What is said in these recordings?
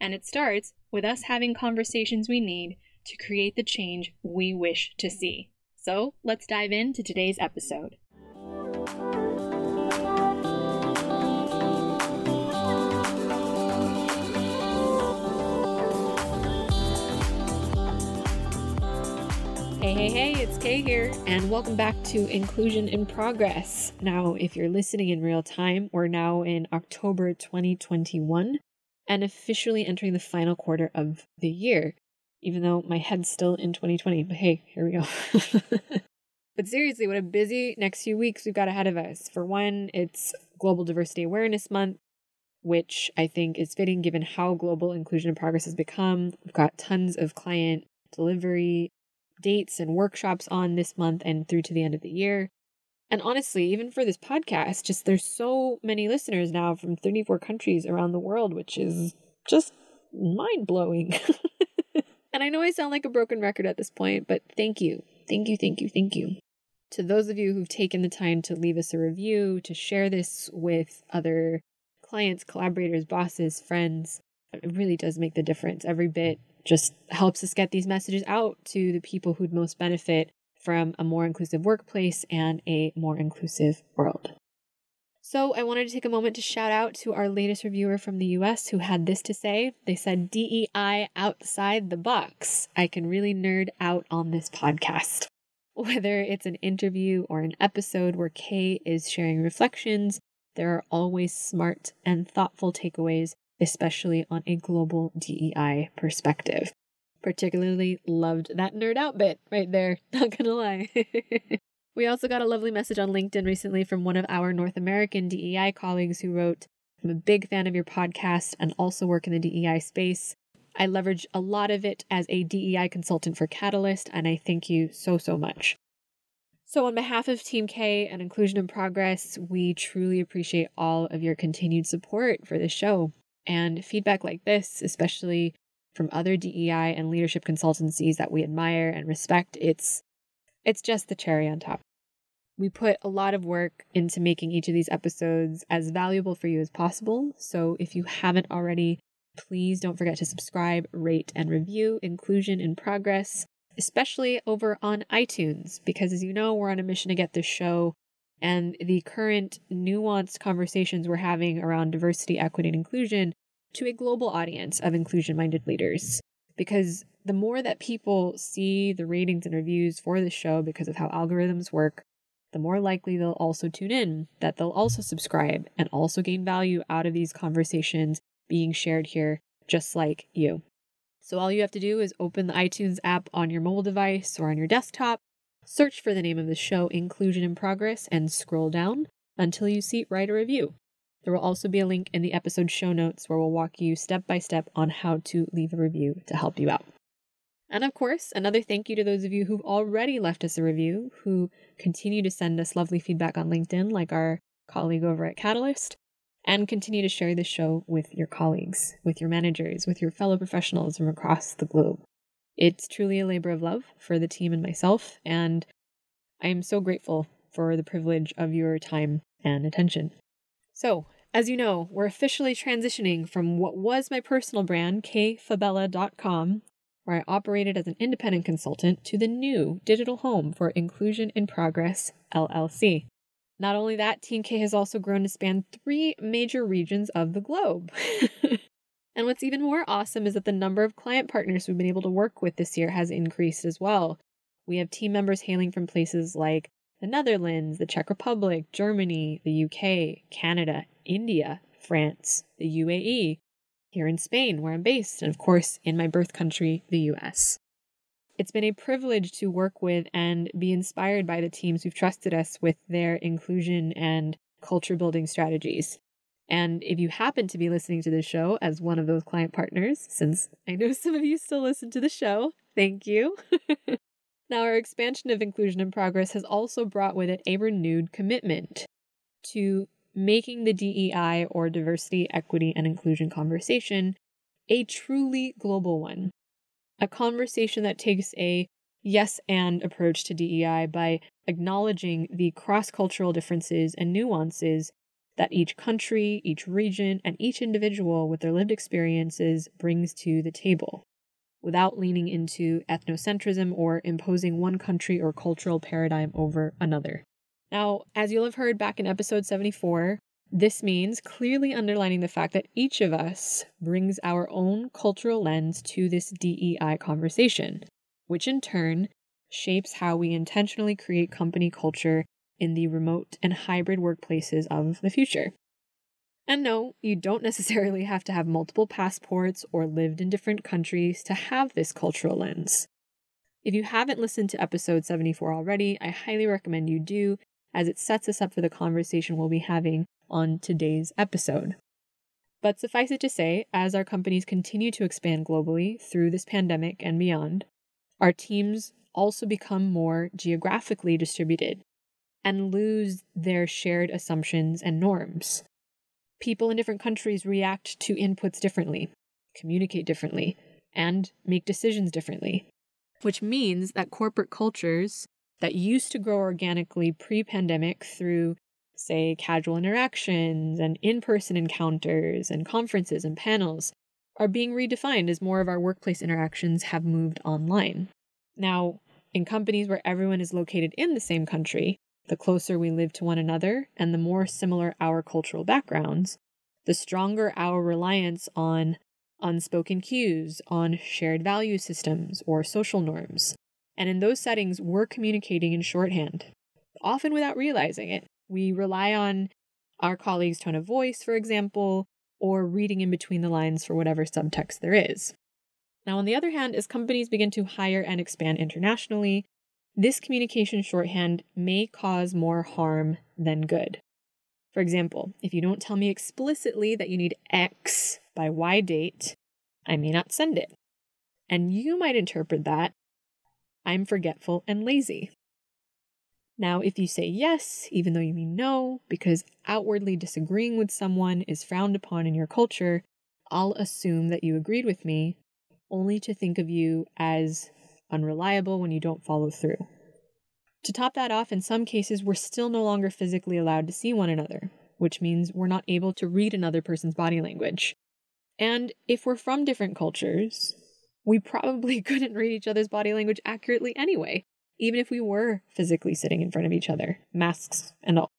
And it starts with us having conversations we need to create the change we wish to see. So let's dive into today's episode. Hey, hey, hey, it's Kay here, and welcome back to Inclusion in Progress. Now, if you're listening in real time, we're now in October 2021 and officially entering the final quarter of the year, even though my head's still in 2020. But hey, here we go. but seriously, what a busy next few weeks we've got ahead of us. For one, it's Global Diversity Awareness Month, which I think is fitting given how global inclusion and progress has become. We've got tons of client delivery dates and workshops on this month and through to the end of the year. And honestly, even for this podcast, just there's so many listeners now from 34 countries around the world, which is just mind blowing. and I know I sound like a broken record at this point, but thank you. Thank you, thank you, thank you. To those of you who've taken the time to leave us a review, to share this with other clients, collaborators, bosses, friends, it really does make the difference. Every bit just helps us get these messages out to the people who'd most benefit from a more inclusive workplace and a more inclusive world. So, I wanted to take a moment to shout out to our latest reviewer from the US who had this to say. They said, DEI outside the box. I can really nerd out on this podcast. Whether it's an interview or an episode where Kay is sharing reflections, there are always smart and thoughtful takeaways especially on a global DEI perspective. Particularly loved that nerd out bit right there, not gonna lie. we also got a lovely message on LinkedIn recently from one of our North American DEI colleagues who wrote, I'm a big fan of your podcast and also work in the DEI space. I leverage a lot of it as a DEI consultant for Catalyst, and I thank you so, so much. So, on behalf of Team K and Inclusion in Progress, we truly appreciate all of your continued support for the show. And feedback like this, especially from other DEI and leadership consultancies that we admire and respect, it's it's just the cherry on top. We put a lot of work into making each of these episodes as valuable for you as possible. So if you haven't already, please don't forget to subscribe, rate, and review Inclusion in Progress, especially over on iTunes, because as you know, we're on a mission to get this show and the current nuanced conversations we're having around diversity, equity, and inclusion to a global audience of inclusion minded leaders. Because the more that people see the ratings and reviews for the show because of how algorithms work, the more likely they'll also tune in, that they'll also subscribe and also gain value out of these conversations being shared here, just like you. So all you have to do is open the iTunes app on your mobile device or on your desktop, search for the name of the show, Inclusion in Progress, and scroll down until you see Write a Review. There will also be a link in the episode show notes where we'll walk you step by step on how to leave a review to help you out. And of course, another thank you to those of you who've already left us a review, who continue to send us lovely feedback on LinkedIn, like our colleague over at Catalyst, and continue to share the show with your colleagues, with your managers, with your fellow professionals from across the globe. It's truly a labor of love for the team and myself, and I am so grateful for the privilege of your time and attention. So, as you know, we're officially transitioning from what was my personal brand, kfabella.com, where I operated as an independent consultant, to the new digital home for Inclusion in Progress, LLC. Not only that, Team K has also grown to span three major regions of the globe. And what's even more awesome is that the number of client partners we've been able to work with this year has increased as well. We have team members hailing from places like the Netherlands, the Czech Republic, Germany, the UK, Canada, India, France, the UAE, here in Spain, where I'm based, and of course, in my birth country, the US. It's been a privilege to work with and be inspired by the teams who've trusted us with their inclusion and culture building strategies. And if you happen to be listening to the show as one of those client partners, since I know some of you still listen to the show, thank you. now, our expansion of Inclusion in Progress has also brought with it a renewed commitment to making the DEI or diversity, equity, and inclusion conversation a truly global one. A conversation that takes a yes and approach to DEI by acknowledging the cross cultural differences and nuances that each country, each region, and each individual with their lived experiences brings to the table, without leaning into ethnocentrism or imposing one country or cultural paradigm over another. Now, as you'll have heard back in episode 74, this means clearly underlining the fact that each of us brings our own cultural lens to this DEI conversation, which in turn shapes how we intentionally create company culture in the remote and hybrid workplaces of the future. And no, you don't necessarily have to have multiple passports or lived in different countries to have this cultural lens. If you haven't listened to episode 74 already, I highly recommend you do as it sets us up for the conversation we'll be having on today's episode. But suffice it to say, as our companies continue to expand globally through this pandemic and beyond, our teams also become more geographically distributed and lose their shared assumptions and norms. People in different countries react to inputs differently, communicate differently, and make decisions differently, which means that corporate cultures that used to grow organically pre pandemic through, say, casual interactions and in person encounters and conferences and panels are being redefined as more of our workplace interactions have moved online. Now, in companies where everyone is located in the same country, the closer we live to one another and the more similar our cultural backgrounds, the stronger our reliance on unspoken cues, on shared value systems or social norms, and in those settings, we're communicating in shorthand, often without realizing it. We rely on our colleagues' tone of voice, for example, or reading in between the lines for whatever subtext there is. Now, on the other hand, as companies begin to hire and expand internationally, this communication shorthand may cause more harm than good. For example, if you don't tell me explicitly that you need X by Y date, I may not send it. And you might interpret that I'm forgetful and lazy. Now, if you say yes, even though you mean no, because outwardly disagreeing with someone is frowned upon in your culture, I'll assume that you agreed with me, only to think of you as unreliable when you don't follow through. To top that off, in some cases, we're still no longer physically allowed to see one another, which means we're not able to read another person's body language. And if we're from different cultures, we probably couldn't read each other's body language accurately anyway, even if we were physically sitting in front of each other, masks and all.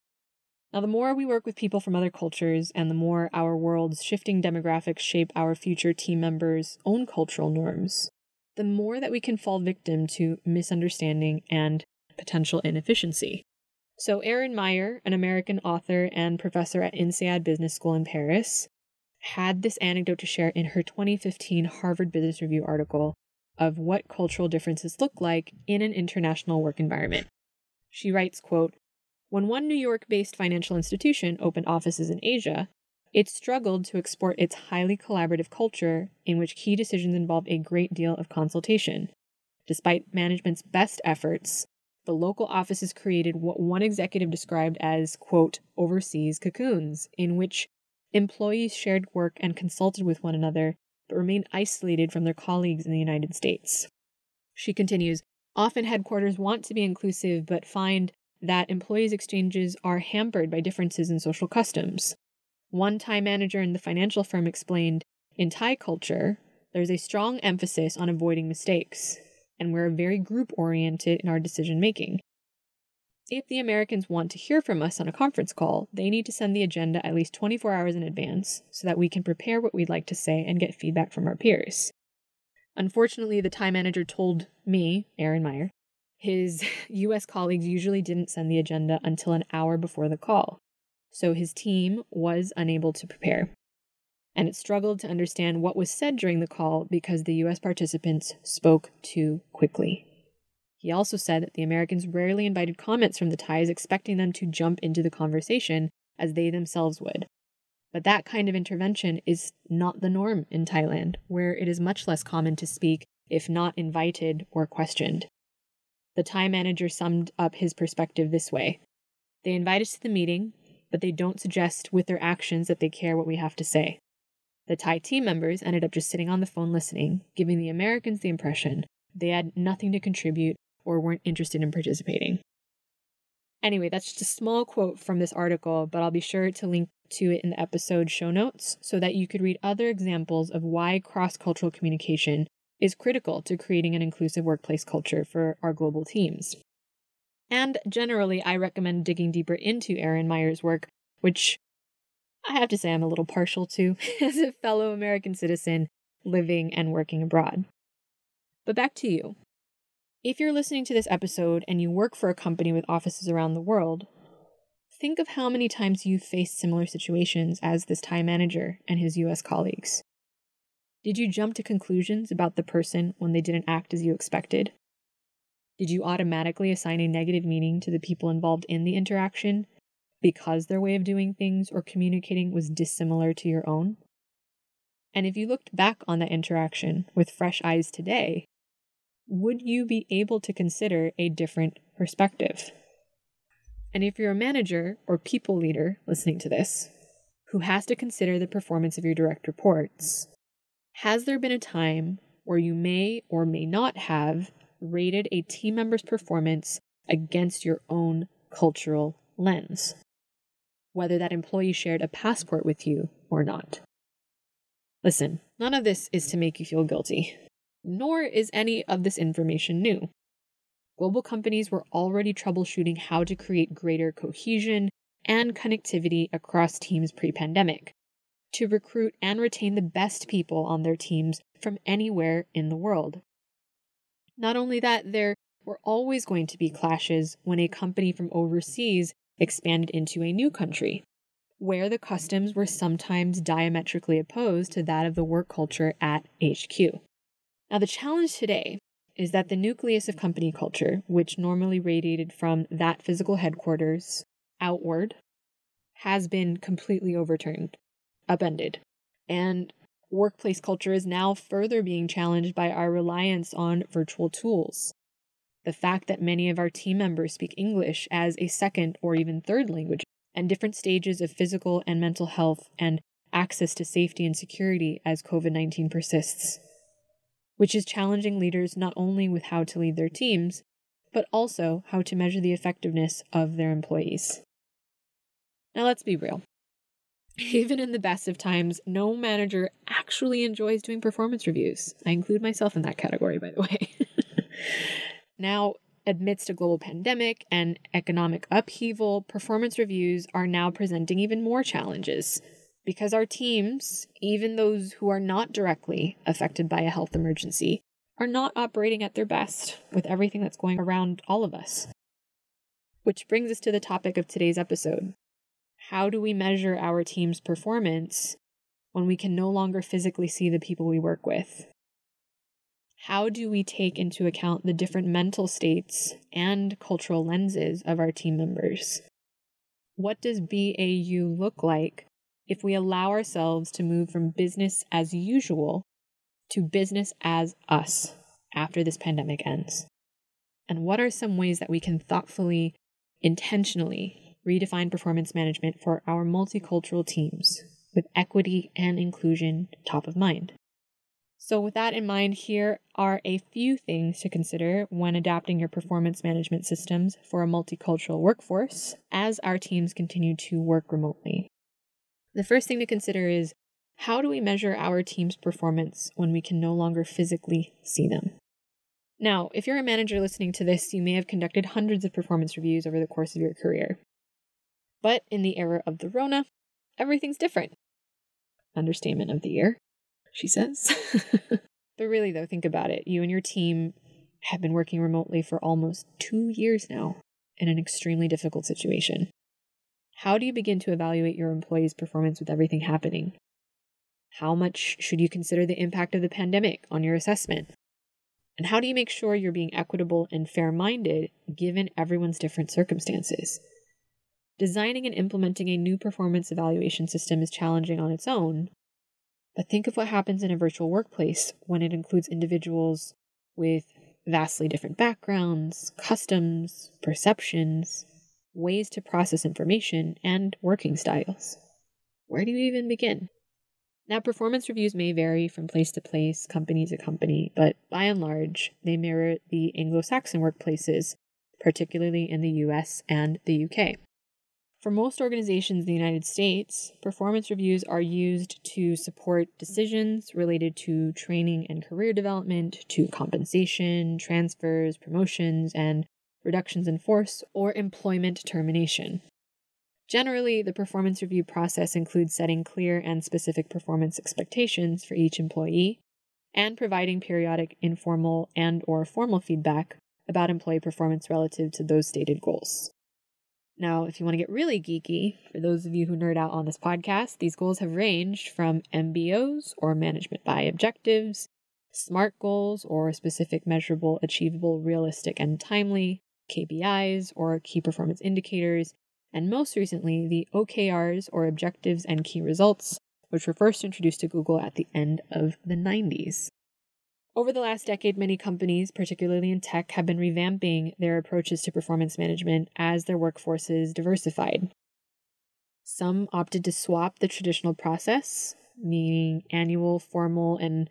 Now, the more we work with people from other cultures and the more our world's shifting demographics shape our future team members' own cultural norms, the more that we can fall victim to misunderstanding and potential inefficiency. So, Erin Meyer, an American author and professor at INSEAD Business School in Paris, had this anecdote to share in her 2015 Harvard Business Review article of what cultural differences look like in an international work environment. She writes, quote, when one New York based financial institution opened offices in Asia, it struggled to export its highly collaborative culture in which key decisions involved a great deal of consultation. Despite management's best efforts, the local offices created what one executive described as, quote, overseas cocoons, in which Employees shared work and consulted with one another, but remained isolated from their colleagues in the United States. She continues Often headquarters want to be inclusive, but find that employees' exchanges are hampered by differences in social customs. One Thai manager in the financial firm explained In Thai culture, there's a strong emphasis on avoiding mistakes, and we're very group oriented in our decision making. If the Americans want to hear from us on a conference call, they need to send the agenda at least 24 hours in advance so that we can prepare what we'd like to say and get feedback from our peers. Unfortunately, the Thai manager told me, Erin Meyer, His US colleagues usually didn't send the agenda until an hour before the call, so his team was unable to prepare. And it struggled to understand what was said during the call because the US participants spoke too quickly. He also said that the Americans rarely invited comments from the Thais, expecting them to jump into the conversation as they themselves would. But that kind of intervention is not the norm in Thailand, where it is much less common to speak if not invited or questioned. The Thai manager summed up his perspective this way They invite us to the meeting, but they don't suggest with their actions that they care what we have to say. The Thai team members ended up just sitting on the phone listening, giving the Americans the impression they had nothing to contribute or weren't interested in participating. Anyway, that's just a small quote from this article, but I'll be sure to link to it in the episode show notes so that you could read other examples of why cross cultural communication is critical to creating an inclusive workplace culture for our global teams. And generally, I recommend digging deeper into Erin Meyer's work, which I have to say I'm a little partial to as a fellow American citizen living and working abroad. But back to you. If you're listening to this episode and you work for a company with offices around the world, think of how many times you've faced similar situations as this Thai manager and his US colleagues. Did you jump to conclusions about the person when they didn't act as you expected? Did you automatically assign a negative meaning to the people involved in the interaction because their way of doing things or communicating was dissimilar to your own? And if you looked back on that interaction with fresh eyes today, would you be able to consider a different perspective? And if you're a manager or people leader listening to this, who has to consider the performance of your direct reports, has there been a time where you may or may not have rated a team member's performance against your own cultural lens? Whether that employee shared a passport with you or not. Listen, none of this is to make you feel guilty nor is any of this information new. Global companies were already troubleshooting how to create greater cohesion and connectivity across teams pre pandemic, to recruit and retain the best people on their teams from anywhere in the world. Not only that, there were always going to be clashes when a company from overseas expanded into a new country, where the customs were sometimes diametrically opposed to that of the work culture at HQ. Now, the challenge today is that the nucleus of company culture, which normally radiated from that physical headquarters outward, has been completely overturned, upended. And workplace culture is now further being challenged by our reliance on virtual tools. The fact that many of our team members speak English as a second or even third language, and different stages of physical and mental health and access to safety and security as COVID 19 persists which is challenging leaders not only with how to lead their teams, but also how to measure the effectiveness of their employees. Now, let's be real. Even in the best of times, no manager actually enjoys doing performance reviews. I include myself in that category, by the way. now, amidst a global pandemic and economic upheaval, performance reviews are now presenting even more challenges because our teams, even those who are not directly affected by a health emergency, are not operating at their best with everything that's going around all of us. Which brings us to the topic of today's episode. How do we measure our team's performance when we can no longer physically see the people we work with? How do we take into account the different mental states and cultural lenses of our team members? What does BAU look like if we allow ourselves to move from business as usual to business as us after this pandemic ends? And what are some ways that we can thoughtfully, intentionally redefine performance management for our multicultural teams with equity and inclusion top of mind? So, with that in mind, here are a few things to consider when adapting your performance management systems for a multicultural workforce as our teams continue to work remotely. The first thing to consider is how do we measure our team's performance when we can no longer physically see them? Now, if you're a manager listening to this, you may have conducted hundreds of performance reviews over the course of your career. But in the era of the Rona, everything's different. Understatement of the year, she says. but really, though, think about it. You and your team have been working remotely for almost two years now in an extremely difficult situation. How do you begin to evaluate your employees' performance with everything happening? How much should you consider the impact of the pandemic on your assessment? And how do you make sure you're being equitable and fair minded given everyone's different circumstances? Designing and implementing a new performance evaluation system is challenging on its own, but think of what happens in a virtual workplace when it includes individuals with vastly different backgrounds, customs, perceptions, ways to process information, and working styles. Where do you even begin? Now, performance reviews may vary from place to place, company to company, but by and large, they mirror the Anglo Saxon workplaces, particularly in the US and the UK. For most organizations in the United States, performance reviews are used to support decisions related to training and career development, to compensation, transfers, promotions, and reductions in force or employment termination. Generally, the performance review process includes setting clear and specific performance expectations for each employee and providing periodic informal and or formal feedback about employee performance relative to those stated goals. Now, if you want to get really geeky, for those of you who nerd out on this podcast, these goals have ranged from MBOs or management by objectives, SMART goals or specific, measurable, achievable, realistic, and timely, KPIs or key performance indicators, and most recently, the OKRs or objectives and key results, which were first introduced to Google at the end of the 90s. Over the last decade, many companies, particularly in tech, have been revamping their approaches to performance management as their workforces diversified. Some opted to swap the traditional process, meaning annual, formal, and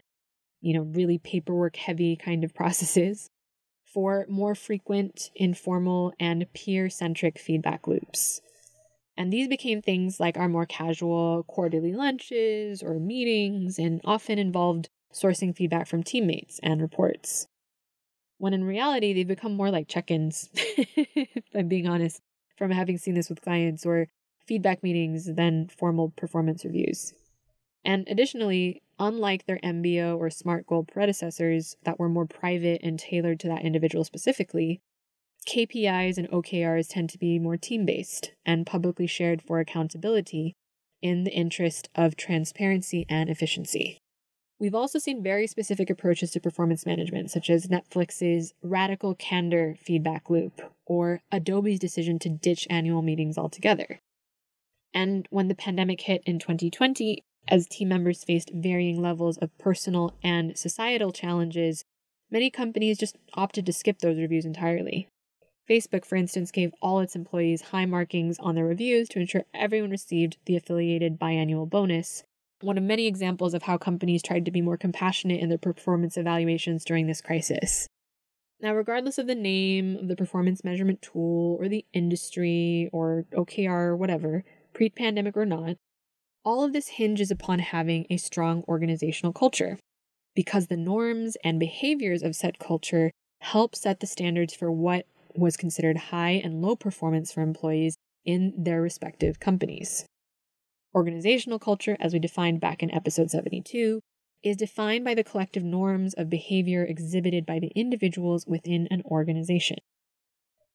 you know, really paperwork heavy kind of processes, for more frequent, informal, and peer centric feedback loops. And these became things like our more casual quarterly lunches or meetings, and often involved sourcing feedback from teammates and reports. When in reality, they've become more like check ins, if I'm being honest, from having seen this with clients or feedback meetings than formal performance reviews. And additionally, unlike their MBO or SMART goal predecessors that were more private and tailored to that individual specifically, KPIs and OKRs tend to be more team based and publicly shared for accountability in the interest of transparency and efficiency. We've also seen very specific approaches to performance management, such as Netflix's radical candor feedback loop or Adobe's decision to ditch annual meetings altogether. And when the pandemic hit in 2020, as team members faced varying levels of personal and societal challenges, many companies just opted to skip those reviews entirely. Facebook, for instance, gave all its employees high markings on their reviews to ensure everyone received the affiliated biannual bonus, one of many examples of how companies tried to be more compassionate in their performance evaluations during this crisis. Now, regardless of the name of the performance measurement tool or the industry or OKR or whatever, pre pandemic or not, all of this hinges upon having a strong organizational culture because the norms and behaviors of said culture help set the standards for what was considered high and low performance for employees in their respective companies. Organizational culture, as we defined back in episode 72, is defined by the collective norms of behavior exhibited by the individuals within an organization.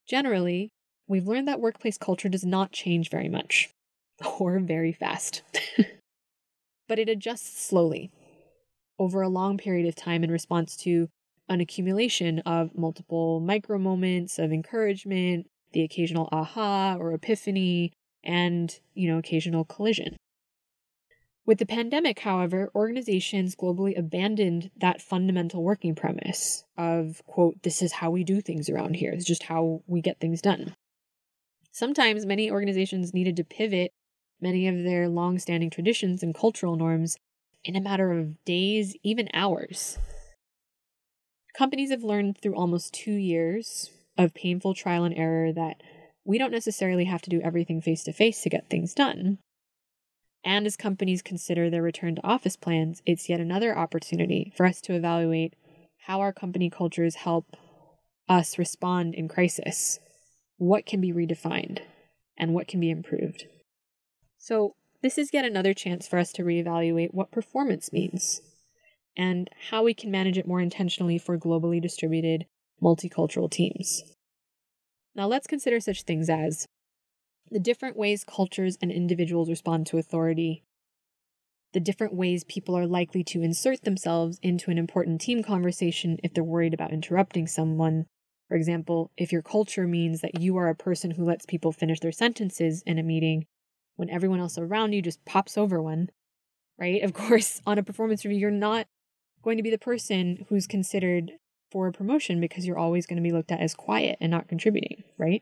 Generally, we've learned that workplace culture does not change very much, or very fast, but it adjusts slowly over a long period of time in response to an accumulation of multiple micro moments of encouragement, the occasional aha or epiphany, and, you know, occasional collision. With the pandemic, however, organizations globally abandoned that fundamental working premise of, quote, this is how we do things around here. It's just how we get things done. Sometimes many organizations needed to pivot many of their long standing traditions and cultural norms in a matter of days, even hours. Companies have learned through almost two years of painful trial and error that we don't necessarily have to do everything face to face to get things done. And as companies consider their return to office plans, it's yet another opportunity for us to evaluate how our company cultures help us respond in crisis. What can be redefined and what can be improved? So, this is yet another chance for us to reevaluate what performance means and how we can manage it more intentionally for globally distributed multicultural teams. Now, let's consider such things as the different ways cultures and individuals respond to authority, the different ways people are likely to insert themselves into an important team conversation if they're worried about interrupting someone. For example, if your culture means that you are a person who lets people finish their sentences in a meeting when everyone else around you just pops over one, right? Of course, on a performance review, you're not going to be the person who's considered for a promotion because you're always going to be looked at as quiet and not contributing, right?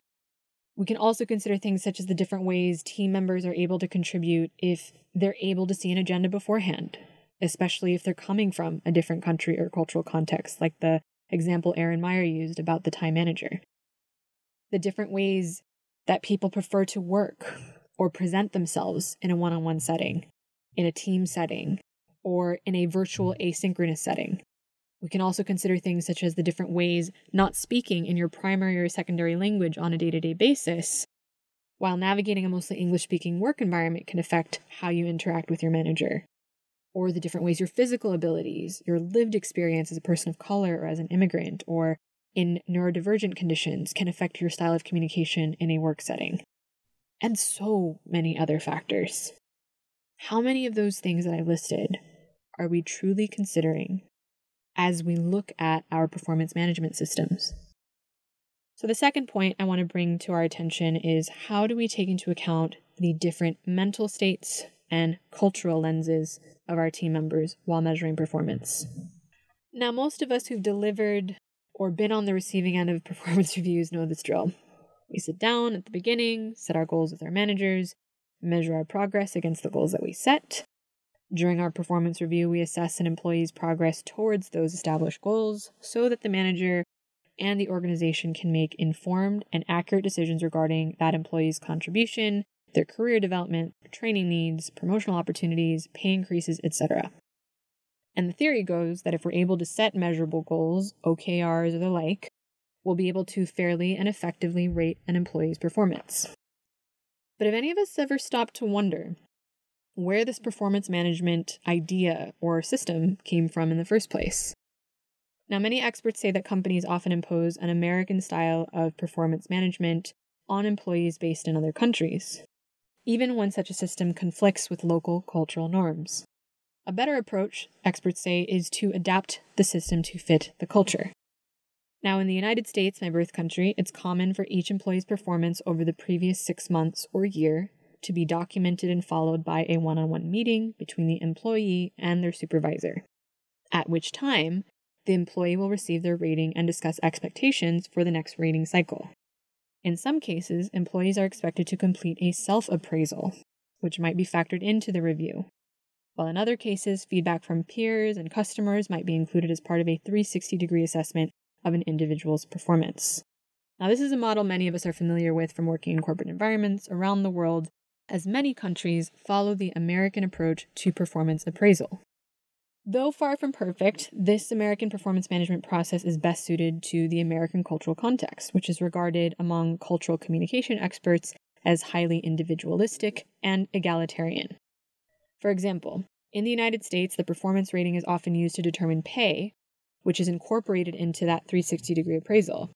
We can also consider things such as the different ways team members are able to contribute if they're able to see an agenda beforehand, especially if they're coming from a different country or cultural context, like the example Erin Meyer used about the time manager. The different ways that people prefer to work or present themselves in a one on one setting, in a team setting, or in a virtual asynchronous setting. We can also consider things such as the different ways not speaking in your primary or secondary language on a day to day basis, while navigating a mostly English speaking work environment can affect how you interact with your manager, or the different ways your physical abilities, your lived experience as a person of color or as an immigrant, or in neurodivergent conditions can affect your style of communication in a work setting, and so many other factors. How many of those things that I've listed are we truly considering as we look at our performance management systems. So, the second point I want to bring to our attention is how do we take into account the different mental states and cultural lenses of our team members while measuring performance? Now, most of us who've delivered or been on the receiving end of performance reviews know this drill. We sit down at the beginning, set our goals with our managers, measure our progress against the goals that we set, during our performance review, we assess an employee's progress towards those established goals so that the manager and the organization can make informed and accurate decisions regarding that employee's contribution, their career development, training needs, promotional opportunities, pay increases, etc. And the theory goes that if we're able to set measurable goals, OKRs or the like, we'll be able to fairly and effectively rate an employee's performance. But have any of us ever stopped to wonder where this performance management idea or system came from in the first place. Now, many experts say that companies often impose an American style of performance management on employees based in other countries, even when such a system conflicts with local cultural norms. A better approach, experts say, is to adapt the system to fit the culture. Now, in the United States, my birth country, it's common for each employee's performance over the previous six months or year to be documented and followed by a one on one meeting between the employee and their supervisor, at which time the employee will receive their rating and discuss expectations for the next rating cycle. In some cases, employees are expected to complete a self appraisal, which might be factored into the review, while in other cases, feedback from peers and customers might be included as part of a 360 degree assessment of an individual's performance. Now, this is a model many of us are familiar with from working in corporate environments around the world as many countries follow the American approach to performance appraisal. Though far from perfect, this American performance management process is best suited to the American cultural context, which is regarded among cultural communication experts as highly individualistic and egalitarian. For example, in the United States, the performance rating is often used to determine pay, which is incorporated into that 360 degree appraisal.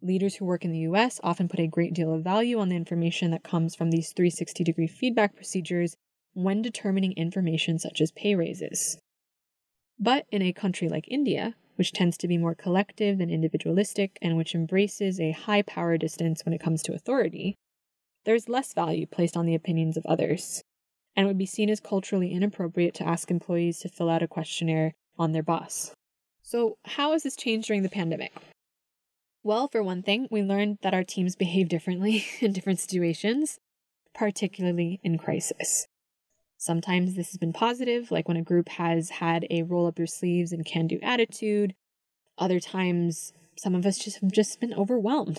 Leaders who work in the US often put a great deal of value on the information that comes from these 360 degree feedback procedures when determining information such as pay raises. But in a country like India, which tends to be more collective than individualistic and which embraces a high power distance when it comes to authority, there's less value placed on the opinions of others, and it would be seen as culturally inappropriate to ask employees to fill out a questionnaire on their boss. So, how has this changed during the pandemic? Well, for one thing, we learned that our teams behave differently in different situations, particularly in crisis. Sometimes this has been positive, like when a group has had a roll up your sleeves and can do attitude. Other times, some of us just have just been overwhelmed.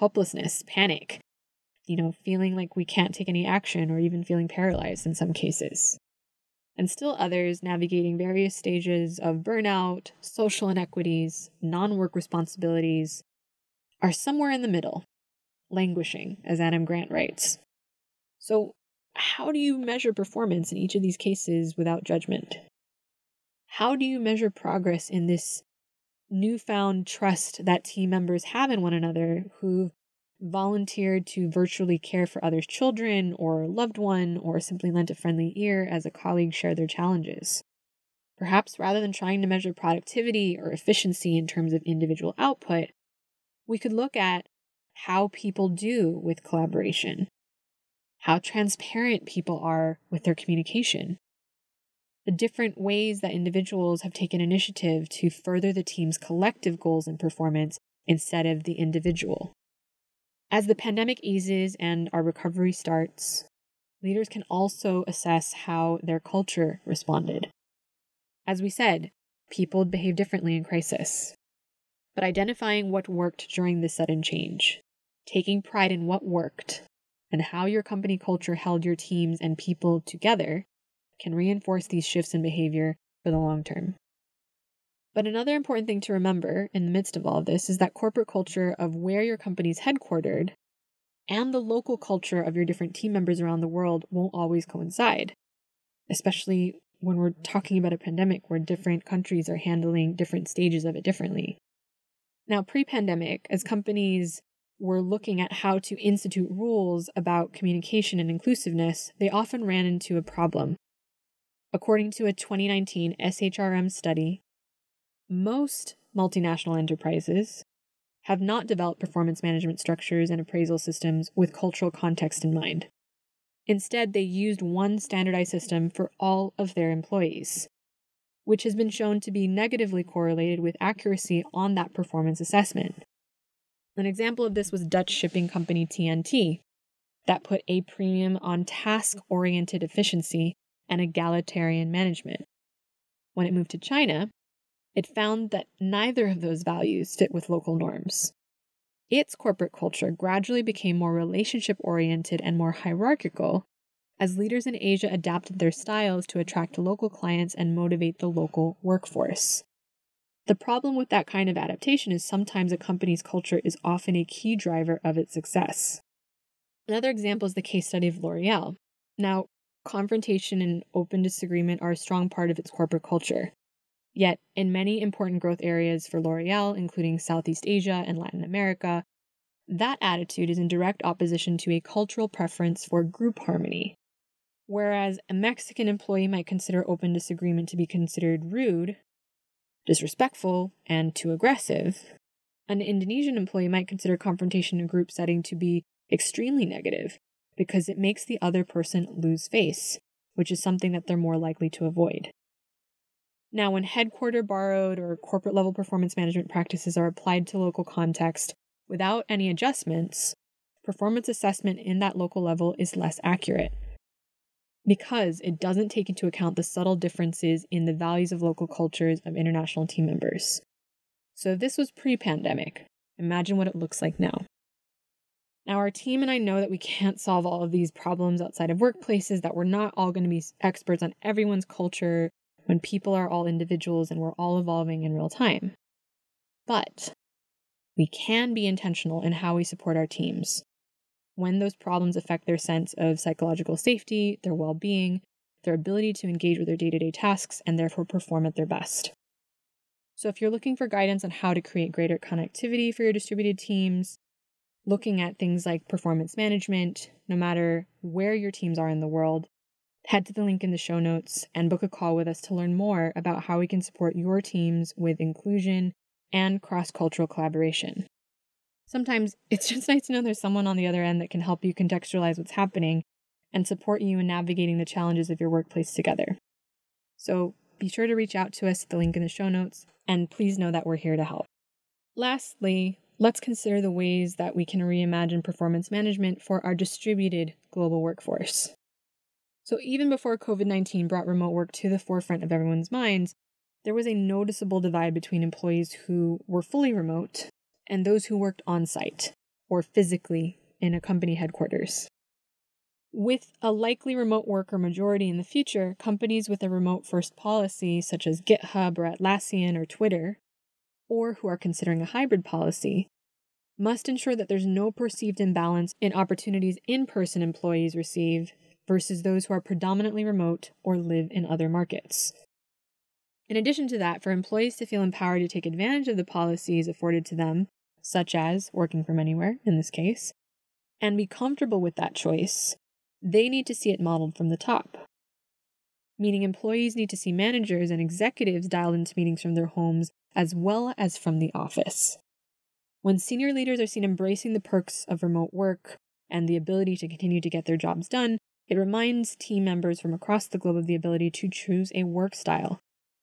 Hopelessness, panic, you know, feeling like we can't take any action or even feeling paralyzed in some cases. And still others navigating various stages of burnout, social inequities, non work responsibilities, are somewhere in the middle, languishing, as Adam Grant writes. So, how do you measure performance in each of these cases without judgment? How do you measure progress in this newfound trust that team members have in one another who've volunteered to virtually care for others' children or loved one, or simply lent a friendly ear as a colleague shared their challenges. Perhaps rather than trying to measure productivity or efficiency in terms of individual output, we could look at how people do with collaboration, how transparent people are with their communication, the different ways that individuals have taken initiative to further the team's collective goals and performance instead of the individual. As the pandemic eases and our recovery starts, leaders can also assess how their culture responded. As we said, people behave differently in crisis. But identifying what worked during this sudden change, taking pride in what worked, and how your company culture held your teams and people together can reinforce these shifts in behavior for the long term. But another important thing to remember in the midst of all of this is that corporate culture of where your company is headquartered and the local culture of your different team members around the world won't always coincide, especially when we're talking about a pandemic where different countries are handling different stages of it differently. Now, pre pandemic, as companies were looking at how to institute rules about communication and inclusiveness, they often ran into a problem. According to a 2019 SHRM study, most multinational enterprises have not developed performance management structures and appraisal systems with cultural context in mind. Instead, they used one standardized system for all of their employees, which has been shown to be negatively correlated with accuracy on that performance assessment. An example of this was Dutch shipping company TNT, that put a premium on task oriented efficiency and egalitarian management. When it moved to China, it found that neither of those values fit with local norms. Its corporate culture gradually became more relationship oriented and more hierarchical as leaders in Asia adapted their styles to attract local clients and motivate the local workforce. The problem with that kind of adaptation is sometimes a company's culture is often a key driver of its success. Another example is the case study of L'Oreal. Now, confrontation and open disagreement are a strong part of its corporate culture. Yet, in many important growth areas for L'Oreal, including Southeast Asia and Latin America, that attitude is in direct opposition to a cultural preference for group harmony. Whereas a Mexican employee might consider open disagreement to be considered rude, disrespectful, and too aggressive, an Indonesian employee might consider confrontation in a group setting to be extremely negative because it makes the other person lose face, which is something that they're more likely to avoid. Now, when headquarter borrowed or corporate level performance management practices are applied to local context without any adjustments, performance assessment in that local level is less accurate because it doesn't take into account the subtle differences in the values of local cultures of international team members. So, this was pre pandemic, imagine what it looks like now. Now, our team and I know that we can't solve all of these problems outside of workplaces, that we're not all going to be experts on everyone's culture when people are all individuals and we're all evolving in real time. But we can be intentional in how we support our teams when those problems affect their sense of psychological safety, their well being, their ability to engage with their day to day tasks, and therefore perform at their best. So, if you're looking for guidance on how to create greater connectivity for your distributed teams, looking at things like performance management, no matter where your teams are in the world, head to the link in the show notes and book a call with us to learn more about how we can support your teams with inclusion and cross cultural collaboration. Sometimes it's just nice to know there's someone on the other end that can help you contextualize what's happening and support you in navigating the challenges of your workplace together. So be sure to reach out to us at the link in the show notes, and please know that we're here to help. Lastly, let's consider the ways that we can reimagine performance management for our distributed global workforce. So, even before COVID 19 brought remote work to the forefront of everyone's minds, there was a noticeable divide between employees who were fully remote and those who worked on site or physically in a company headquarters. With a likely remote worker majority in the future, companies with a remote first policy, such as GitHub or Atlassian or Twitter, or who are considering a hybrid policy, must ensure that there's no perceived imbalance in opportunities in person employees receive versus those who are predominantly remote or live in other markets. In addition to that, for employees to feel empowered to take advantage of the policies afforded to them, such as working from anywhere in this case, and be comfortable with that choice, they need to see it modeled from the top. Meaning, employees need to see managers and executives dialed into meetings from their homes as well as from the office. When senior leaders are seen embracing the perks of remote work and the ability to continue to get their jobs done, it reminds team members from across the globe of the ability to choose a work style,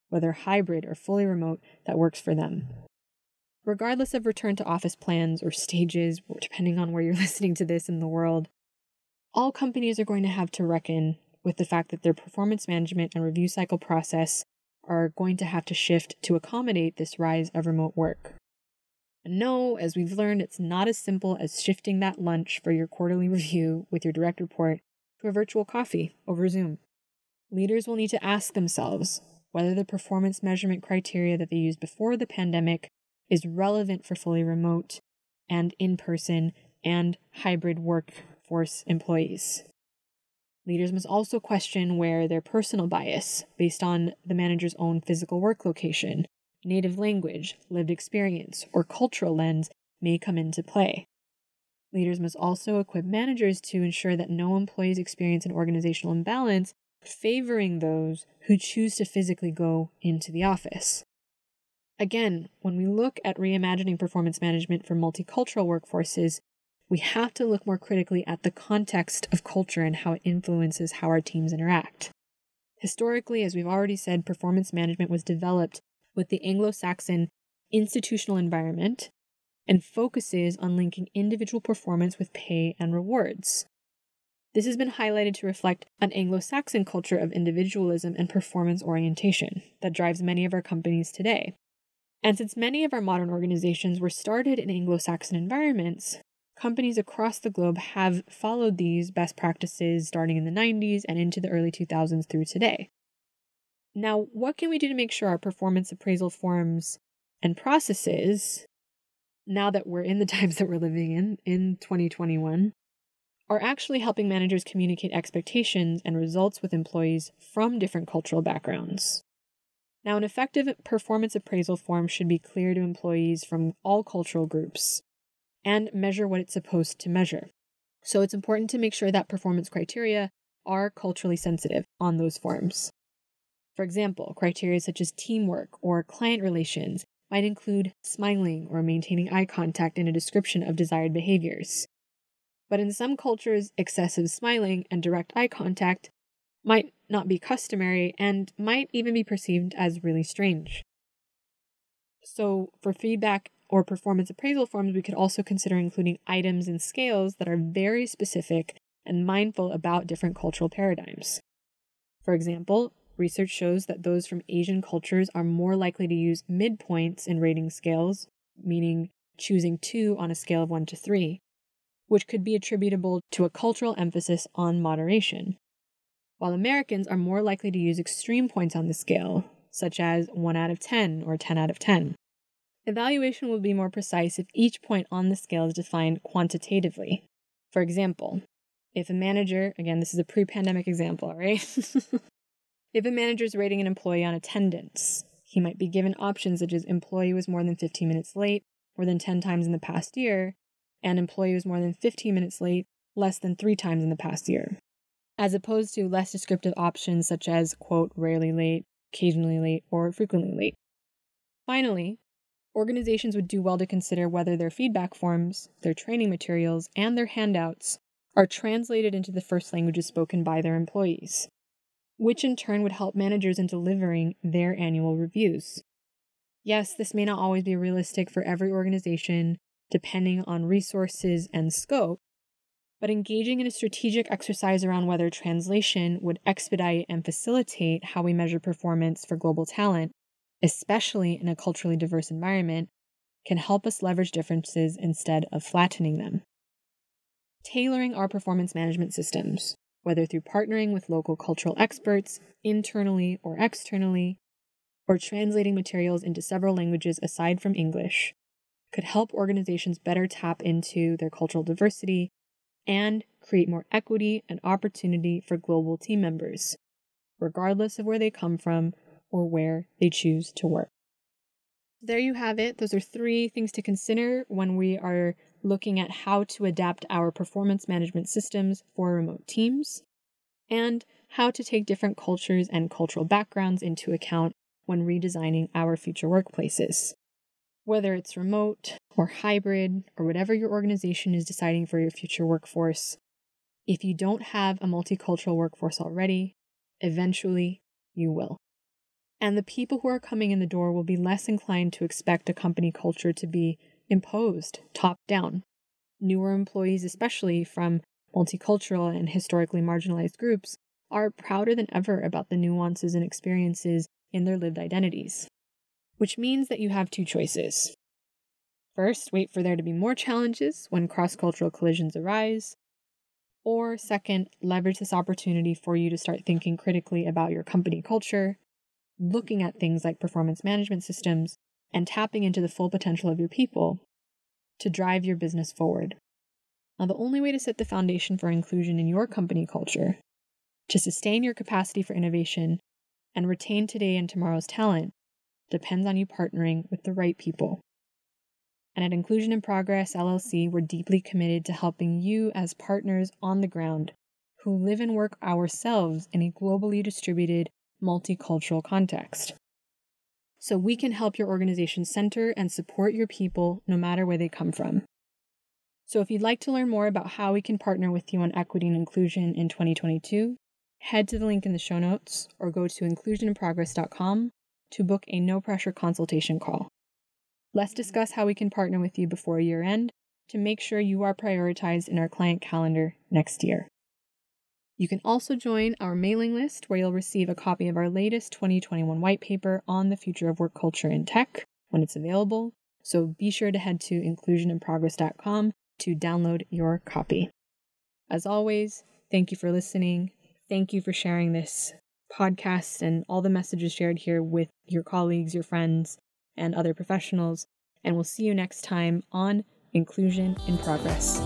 whether hybrid or fully remote, that works for them. Regardless of return to office plans or stages, depending on where you're listening to this in the world, all companies are going to have to reckon with the fact that their performance management and review cycle process are going to have to shift to accommodate this rise of remote work. And no, as we've learned, it's not as simple as shifting that lunch for your quarterly review with your direct report to a virtual coffee over Zoom. Leaders will need to ask themselves whether the performance measurement criteria that they used before the pandemic is relevant for fully remote and in person and hybrid workforce employees. Leaders must also question where their personal bias, based on the manager's own physical work location, native language, lived experience, or cultural lens, may come into play. Leaders must also equip managers to ensure that no employees experience an organizational imbalance, favoring those who choose to physically go into the office. Again, when we look at reimagining performance management for multicultural workforces, we have to look more critically at the context of culture and how it influences how our teams interact. Historically, as we've already said, performance management was developed with the Anglo Saxon institutional environment and focuses on linking individual performance with pay and rewards. This has been highlighted to reflect an Anglo Saxon culture of individualism and performance orientation that drives many of our companies today. And since many of our modern organizations were started in Anglo Saxon environments, companies across the globe have followed these best practices starting in the 90s and into the early 2000s through today. Now, what can we do to make sure our performance appraisal forms and processes, now that we're in the times that we're living in, in 2021, are actually helping managers communicate expectations and results with employees from different cultural backgrounds? Now, an effective performance appraisal form should be clear to employees from all cultural groups and measure what it's supposed to measure. So it's important to make sure that performance criteria are culturally sensitive on those forms. For example, criteria such as teamwork or client relations might include smiling or maintaining eye contact in a description of desired behaviors. But in some cultures, excessive smiling and direct eye contact might not be customary and might even be perceived as really strange. So, for feedback or performance appraisal forms, we could also consider including items and scales that are very specific and mindful about different cultural paradigms. For example, research shows that those from Asian cultures are more likely to use midpoints in rating scales, meaning choosing two on a scale of one to three, which could be attributable to a cultural emphasis on moderation. While Americans are more likely to use extreme points on the scale, such as 1 out of 10 or 10 out of 10. Evaluation will be more precise if each point on the scale is defined quantitatively. For example, if a manager, again, this is a pre pandemic example, right? if a manager is rating an employee on attendance, he might be given options such as employee was more than 15 minutes late, more than 10 times in the past year, and employee was more than 15 minutes late, less than three times in the past year, as opposed to less descriptive options such as, quote, rarely late, occasionally late, or frequently late. Finally, organizations would do well to consider whether their feedback forms, their training materials, and their handouts are translated into the first languages spoken by their employees, which in turn would help managers in delivering their annual reviews. Yes, this may not always be realistic for every organization, depending on resources and scope, but engaging in a strategic exercise around whether translation would expedite and facilitate how we measure performance for global talent especially in a culturally diverse environment, can help us leverage differences instead of flattening them. Tailoring our performance management systems, whether through partnering with local cultural experts, internally or externally, or translating materials into several languages aside from English, could help organizations better tap into their cultural diversity and create more equity and opportunity for global team members, regardless of where they come from or where they choose to work. There you have it. Those are three things to consider when we are looking at how to adapt our performance management systems for remote teams and how to take different cultures and cultural backgrounds into account when redesigning our future workplaces. Whether it's remote or hybrid or whatever your organization is deciding for your future workforce, if you don't have a multicultural workforce already, eventually you will. And the people who are coming in the door will be less inclined to expect a company culture to be imposed top down. Newer employees, especially from multicultural and historically marginalized groups, are prouder than ever about the nuances and experiences in their lived identities. Which means that you have two choices. First, wait for there to be more challenges when cross cultural collisions arise. Or, second, leverage this opportunity for you to start thinking critically about your company culture, looking at things like performance management systems, and tapping into the full potential of your people to drive your business forward. Now, the only way to set the foundation for inclusion in your company culture, to sustain your capacity for innovation, and retain today and tomorrow's talent depends on you partnering with the right people. And at Inclusion in Progress LLC, we're deeply committed to helping you as partners on the ground who live and work ourselves in a globally distributed, multicultural context. So we can help your organization center and support your people no matter where they come from. So if you'd like to learn more about how we can partner with you on equity and inclusion in 2022, head to the link in the show notes or go to inclusioninprogress.com to book a no pressure consultation call. Let's discuss how we can partner with you before year end to make sure you are prioritized in our client calendar next year. You can also join our mailing list where you'll receive a copy of our latest 2021 white paper on the future of work culture in tech when it's available. So be sure to head to inclusioninprogress.com to download your copy. As always, thank you for listening. Thank you for sharing this podcast and all the messages shared here with your colleagues, your friends, and other professionals. And we'll see you next time on Inclusion in Progress.